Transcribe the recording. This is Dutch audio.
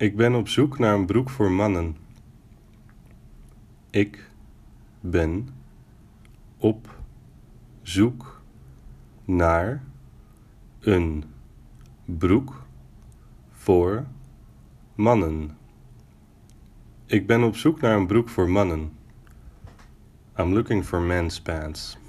Ik ben op zoek naar een broek voor mannen. Ik ben op zoek naar een broek voor mannen. Ik ben op zoek naar een broek voor mannen. I'm looking for men's pants.